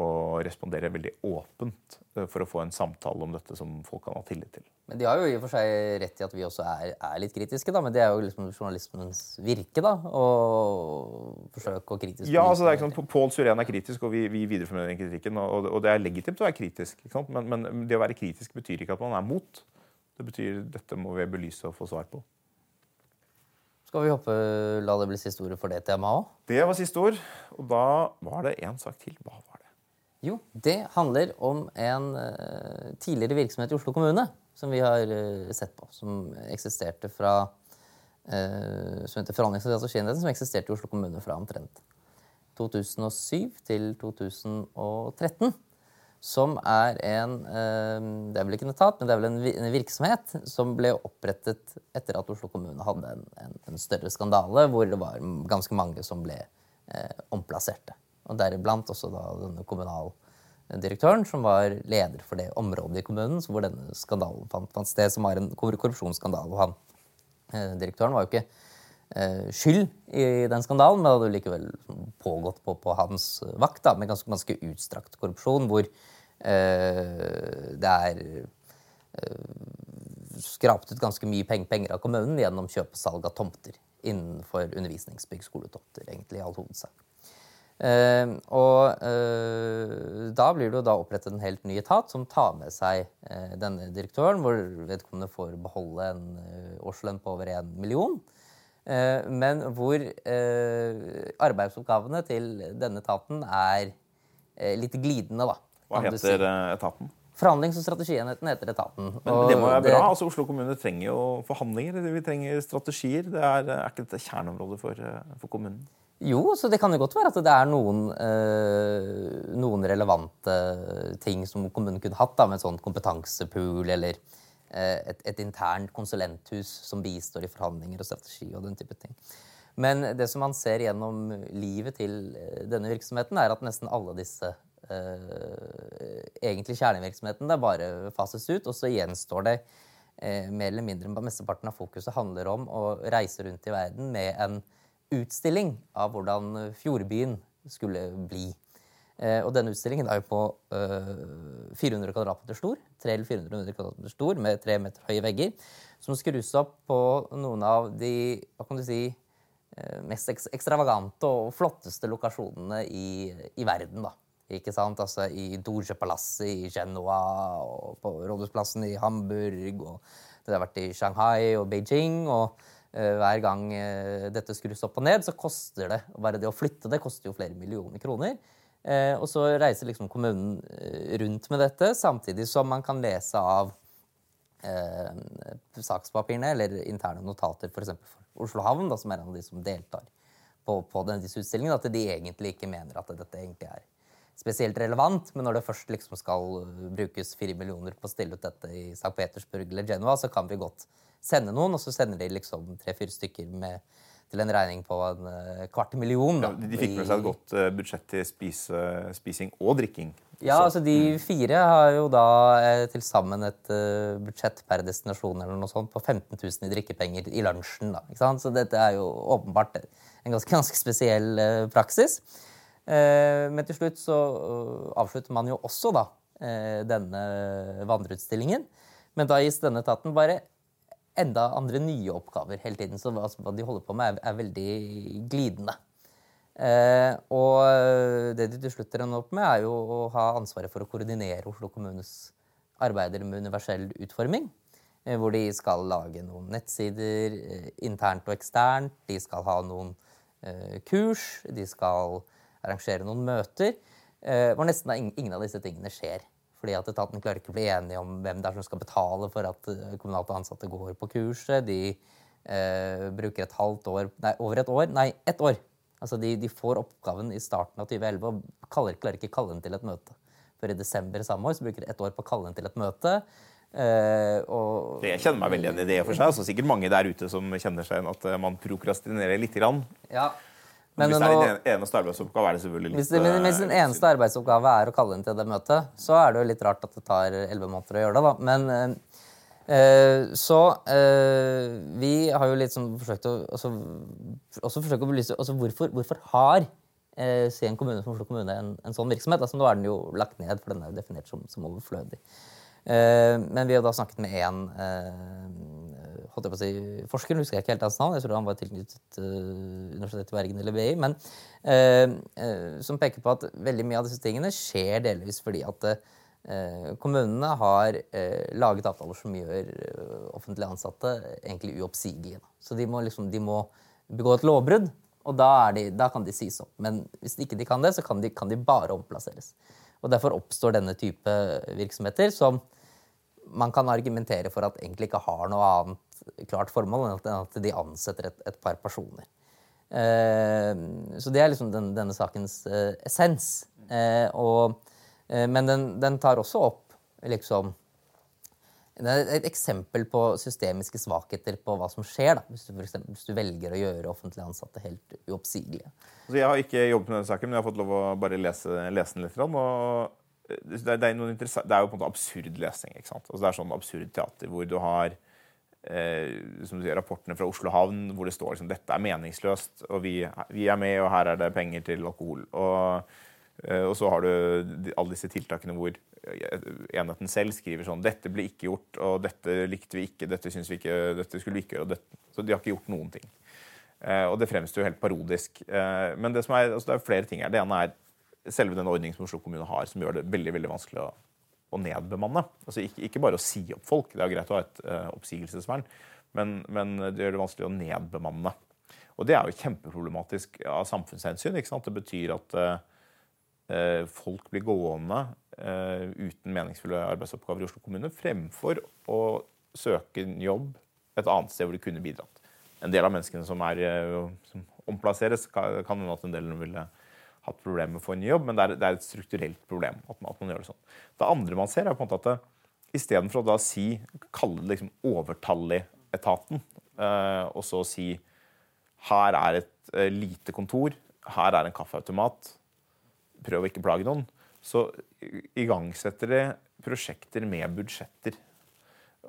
og respondere veldig åpent eh, for å få en samtale om dette som folk kan ha tillit til. Men De har jo i og for seg rett i at vi også er, er litt kritiske, da, men det er jo liksom journalismens virke. da, Å forsøke å kritisk Ja, altså det er ikke sånn, Pål Surén er kritisk, og vi, vi videreformidler den kritikken. Og, og, det er legitimt å være kritisk. Men, men, det å være kritisk betyr ikke at man er mot. Det betyr dette må vi belyse og få svar på. Skal vi hoppe, la det bli siste ordet for det temaet òg? Det var siste ord. Og da var det én sak til. Hva var? Jo, det handler om en uh, tidligere virksomhet i Oslo kommune som vi har uh, sett på. Som eksisterte fra uh, som heter Forhandlings- og strategienheten, som eksisterte i Oslo kommune fra omtrent 2007 til 2013. Som er en Det er vel ikke en etat, men det er vel en virksomhet som ble opprettet etter at Oslo kommune hadde en, en, en større skandale hvor det var ganske mange som ble omplasserte. Og deriblant også da denne kommunaldirektøren, som var leder for det området i kommunen hvor denne skandalen fant, sted, som var en korrupsjonsskandale. Og han, eh, direktøren var jo ikke eh, skyld i den skandalen, men det hadde likevel pågått på, på hans vakt da, med ganske, ganske utstrakt korrupsjon, hvor eh, det er eh, skrapt ut ganske mye penger av kommunen gjennom kjøp og salg av tomter innenfor undervisningsbygg, skoletomter, egentlig i all hovedsak. Uh, og uh, da blir det jo da opprettet en helt ny etat som tar med seg uh, denne direktøren, hvor vedkommende får beholde en årslønn på over én million. men hvor arbeidsoppgavene til denne etaten er litt glidende, da. Hva heter si. etaten? Forhandlings- og strategienheten heter etaten. Men det må være bra. altså Oslo kommune trenger jo forhandlinger. Vi trenger strategier. Det er, er ikke dette kjerneområdet for, for kommunen? Jo, så det kan jo godt være at det er noen, øh, noen relevante ting som kommunen kunne hatt, da, med en sånn kompetansepool eller øh, et, et, internt konsulenthus som bistår i forhandlinger og strategi og den type ting. Men det som man ser gjennom livet til eh, denne virksomheten, er at nesten alle disse øh, egentlig kjernevirksomhetene bare fases ut, og så gjenstår det mer eller mindre Mesteparten av fokuset handler om å reise rundt i verden med en utstilling av hvordan Fjordbyen skulle bli. Eh, og denne utstillingen er jo på eh, 400 kvadratmeter stor, 300-400 kvadratmeter stor med tre meter høye vegger, som skrus opp på noen av de hva kan du si, mest ekstravagante og flotteste lokasjonene i, i verden. da. Ikke sant? Altså I Doge-palasset i Genoa, og på Rådhusplassen i Hamburg, og det har vært i Shanghai og Beijing. og Hver gang uh, dette skrus opp og ned, så koster det bare det å flytte det koster jo flere millioner kroner. Uh, og så reiser liksom kommunen rundt med dette, samtidig som man kan lese av sakspapirene eller interne notater f.eks. For, Oslo Havn, da, som er en av de som deltar på, på disse utstillingene, at de egentlig ikke mener at dette egentlig er spesielt relevant, men når det først liksom skal brukes fire millioner på å stille ut dette i St. Petersburg eller Genova, så kan vi godt sende noen, og så sender de liksom tre-fire stykker med, til en regning på en uh, kvart million. Da, ja, de fikk med seg et godt uh, budsjett til spise, spising og drikking. Ja, så. altså De mm. fire har jo da eh, til sammen et uh, budsjett per destinasjon eller noe sånt på 15 000 i drikkepenger i lunsjen. da, ikke sant? Så dette er jo åpenbart en ganske, ganske spesiell uh, praksis. Eh, men til slutt så eh, avslutter man jo også da eh, denne vandreutstillingen. Men da gis denne etaten bare enda andre nye oppgaver hele tiden. Så altså, hva de holder på med, er, er veldig glidende. Eh, og det de til slutt ender opp med, er jo å ha ansvaret for å koordinere Oslo kommunes arbeider med universell utforming. Eh, hvor de skal lage noen nettsider eh, internt og eksternt. De skal ha noen kurs. De skal arrangere noen møter eh, hvor nesten ingen av disse tingene skjer. Fordi at etaten klarer ikke å bli enige om hvem det er som skal betale for at eh, kommunalt ansatte går på kurset. De eh, bruker et halvt år Nei, over et år. Nei, ett år. Altså de, de, får oppgaven i starten av 2011 og kaller, klarer ikke å kalle den til et møte. For i desember samme år så bruker de ett år på å kalle den til et møte. Uh, og... Det kjenner meg veldig igjen i det for seg. Så sikkert mange der ute som kjenner seg igjen at man prokrastinerer litt. Grann. Ja, men hvis det er din eneste arbeidsoppgave, er det selvfølgelig litt Hvis, det, hvis din eh, eneste arbeidsoppgave er å kalle inn til det møtet, så er det jo litt rart at det tar elleve måneder å gjøre det, da. Men eh, så eh, Vi har jo litt sånn forsøkt å også, også forsøkt å belyse altså hvorfor, hvorfor har eh, en kommune som Oslo kommune en, en, sånn virksomhet? Altså Nå er den jo lagt ned, for den er jo definert som, som overflødig. Eh, men vi har da snakket med én holdt jeg på å si, forskeren, husker jeg ikke helt hans navn, jeg tror han var tilknyttet uh, Universitetet i Bergen eller BI, men uh, som peker på at veldig mye av disse tingene skjer delvis fordi at kommunene har laget avtaler som gjør offentlig ansatte egentlig uoppsigelige. Så de må, liksom, de må begå et lovbrudd, og da, de, da, kan de sies opp. Men hvis ikke de kan det, så kan de, kan de bare omplasseres. Og Derfor oppstår denne type virksomheter som man kan argumentere for at egentlig ikke har noe annet klart formål enn at de ansetter et, et par personer. Eh, så det er liksom den, denne sakens eh, essens. Eh, og, eh, men den, den, tar også opp liksom det er et eksempel på systemiske svakheter på hva som skjer da, hvis, du, eksempel, hvis du velger å gjøre offentlig ansatte helt uoppsigelige. Altså, jeg har ikke jobbet med denne saken, men jeg har fått lov å bare lese, lese den litt. Og det, er, det, er det, er, jo på en måte absurd lesing. ikke sant? Altså, det er sånn absurd teater hvor du har eh, rapportene fra Oslo havn hvor det står liksom, dette er meningsløst, og vi, vi, er med, og her er det penger til alkohol. Og, eh, og så har du alle disse tiltakene hvor eh, enheten selv skriver sånn Dette ble ikke gjort, og dette likte vi ikke, dette vi ikke, dette skulle vi ikke gjøre. så de har ikke gjort noen ting. Eh, og det fremstår jo helt parodisk. Eh, men det, er, altså det er flere ting her. Det ene er selve den ordningen som Oslo kommune har, som gjør det veldig veldig vanskelig å å nedbemanne. Altså ikke, ikke, bare å si opp folk, det er greit å ha et uh, oppsigelsesvern, men, men, det gjør det vanskelig å nedbemanne. Og det er jo kjempeproblematisk av samfunnshensyn. ikke sant? Det betyr at uh, folk blir gående uh, uten meningsfulle arbeidsoppgaver i Oslo kommune, fremfor å søke en jobb et annet sted hvor de kunne bidratt. En del av menneskene som, er, som omplasseres, kan hende at en del ville hatt problemer med å få en ny jobb, men det er, det er et strukturelt problem. at man, at man, gjør Det sånn. Det andre man ser, er på en måte at det, istedenfor å da si, kalle det liksom overtallig-etaten, eh, og så si her er et eh, lite kontor, her er en kaffeautomat, prøv å ikke plage noen, så igangsetter det prosjekter med budsjetter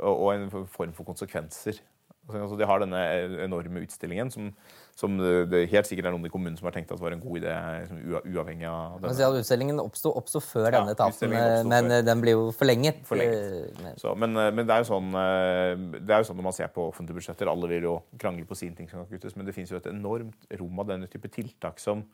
og, og en form for konsekvenser Altså, de har denne enorme utstillingen som, som det helt sikkert er noen i kommunen som har tenkt at var en god idé, liksom, uavhengig av denne. Altså, utstillingen oppsto før ja, denne etaten, men før. den blir jo forlenget. forlenget. Så, men, eh, men, det er sånn eh, det er jo sånn når man ser på offentlige budsjetter, alle vil jo krangle på sine ting som kan kuttes, men det finnes jo et enormt rom av denne type tiltak som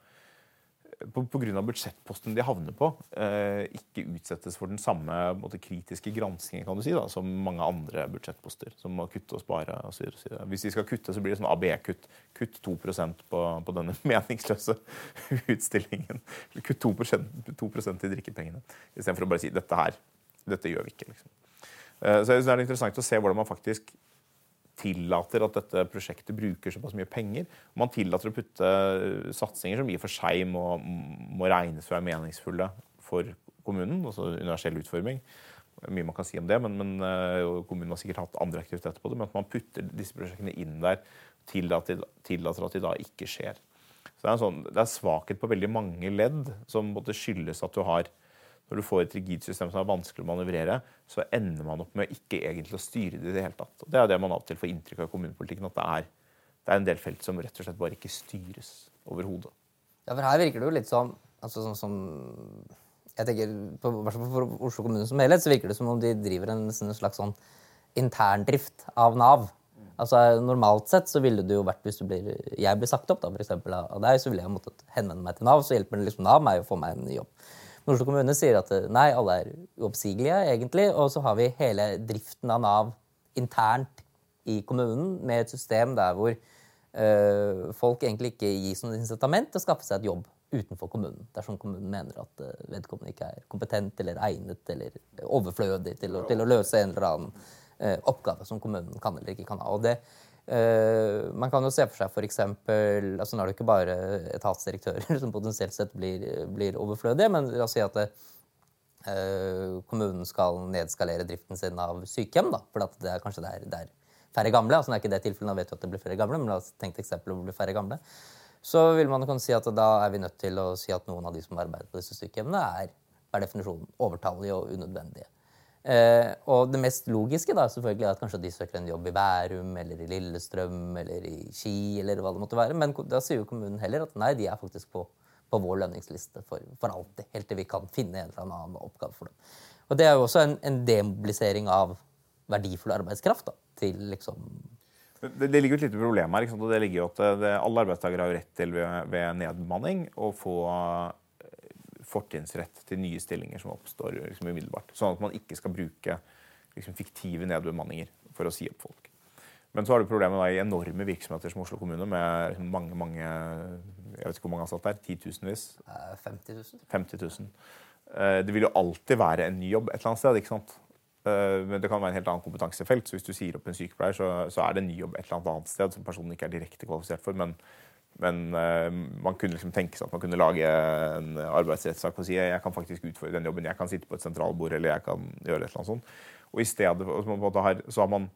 pga. budsjettposten de havner på, eh, ikke utsettes for den samme måte, kritiske granskingen kan du si, da, som mange andre budsjettposter. Som må kutte og spare. Og så, så. Hvis de skal kutte, så blir det sånn ABE-kutt. Kutt 2% på, på denne meningsløse utstillingen. Kutt 2%, 2% i drikkepengene. Istedenfor å bare si dette her, dette gjør vi ikke. Liksom. Eh, så det er interessant å se hvordan man faktisk tillater at dette prosjektet bruker såpass mye penger. Man tillater å putte satsinger som i og for seg må, må regnes for å være meningsfulle for kommunen, altså universell utforming. Mye man kan si om det, men, men uh, kommunen har sikkert hatt andre aktiviteter på det. Men at man putter disse prosjektene inn der, tillater, tillater at de da ikke skjer. Så Det er, sånn, er svakhet på veldig mange ledd som skyldes at du har når du får et rigid system som er vanskelig å manøvrere, så ender man opp med ikke egentlig å styre det i det hele tatt. Og det er det man av og til får inntrykk av i kommunepolitikken, at det er, det er, en del felt som rett og slett bare ikke styres overhodet. Ja, for her virker det jo litt sånn, altså sånn som jeg tenker, på, For Oslo kommune som helhet så virker det som om de driver en, slags sånn interndrift av Nav. Altså Normalt sett så ville det jo vært hvis blir, jeg blir sagt opp da, for eksempel, av deg, så ville jeg måttet henvende meg til Nav. Så hjelper det liksom Nav meg å få meg en ny jobb. Oslo kommune sier at nei, alle er uoppsigelige, egentlig. Og så har vi hele driften av Nav internt i kommunen med et system der hvor øh, folk egentlig ikke gis noe incitament til å skaffe seg et jobb utenfor kommunen. Dersom kommunen mener at uh, vedkommende ikke er kompetent eller egnet eller overflødig til å, til å løse en eller annen øh, oppgave som kommunen kan eller ikke kan ha. Og det, man kan jo se for seg f.eks. Altså, nå er det ikke bare etatsdirektører som potensielt sett blir, blir overflødige, men la oss si at det, uh, kommunen skal nedskalere driften sin av sykehjem. Da, for det er kanskje der, der færre gamle. altså det er ikke det tilfellet, nå vet vi at det blir færre gamle, men la oss tenke eksempel hvor det blir færre gamle. Så vil man kunne si at da er vi nødt til å si at noen av de som arbeider på disse sykehjemmene, er per definisjon overtallige og unødvendige. Eh, og det mest logiske da, selvfølgelig er at kanskje de søker en jobb i Bærum eller i Lillestrøm eller i Ski. eller hva det måtte være, Men da sier jo kommunen heller at nei, de er faktisk på, på vår lønningsliste for, for, alltid. Helt til vi kan finne en eller annen oppgave for dem. Og Det er jo også en, en demobilisering av verdifull arbeidskraft. da, til liksom... Det, det ligger jo et lite problem her. og det ligger jo at det, Alle arbeidstakere har jo rett til ved, ved nedbemanning å få fortrinnsrett til nye stillinger som oppstår liksom, umiddelbart. Sånn at man ikke skal bruke liksom, fiktive nedbemanninger for å si opp folk. Men så har du problemet da, i enorme virksomheter som Oslo kommune, med mange mange, jeg vet ikke hvor mange ansatte der, titusenvis? 50 000. 50 000. Det vil jo alltid være en ny jobb et eller annet sted. ikke sant? Eh, men det kan være en helt annen kompetansefelt. så Hvis du sier opp en sykepleier, så, så er det en ny jobb et eller annet sted som personen ikke er direkte kvalifisert for. men men uh, man kunne liksom tenke seg at man kunne lage en arbeidsrettssak og si jeg kan faktisk utføre den jobben, jeg kan sitte på et sentralbord eller jeg kan gjøre et eller annet sånt. Og i stedet har, så har man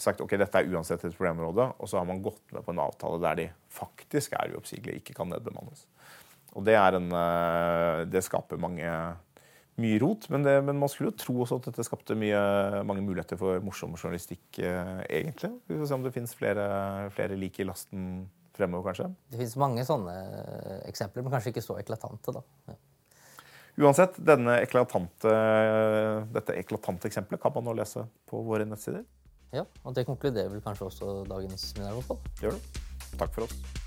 sagt ok, dette er uansett et problemområde, og så har man gått med på en avtale der de faktisk er uoppsigelige, ikke kan nedbemannes. Og det, er en, uh, det skaper mange, mye rot, men, det, men, man skulle jo tro også at dette skapte mye, mange muligheter for morsom journalistikk, uh, egentlig. Vi får se om det finnes flere, flere lik i lasten fremover, kanskje? Det finnes mange sånne eksempler, men kanskje ikke så eklatante. da. Ja. Uansett, eklatante, dette eklatante eksempelet kan man nå lese på våre nettsider. Ja, og det konkluderer vel kanskje også dagens Mineralfotball. Det gjør det. Takk for oss.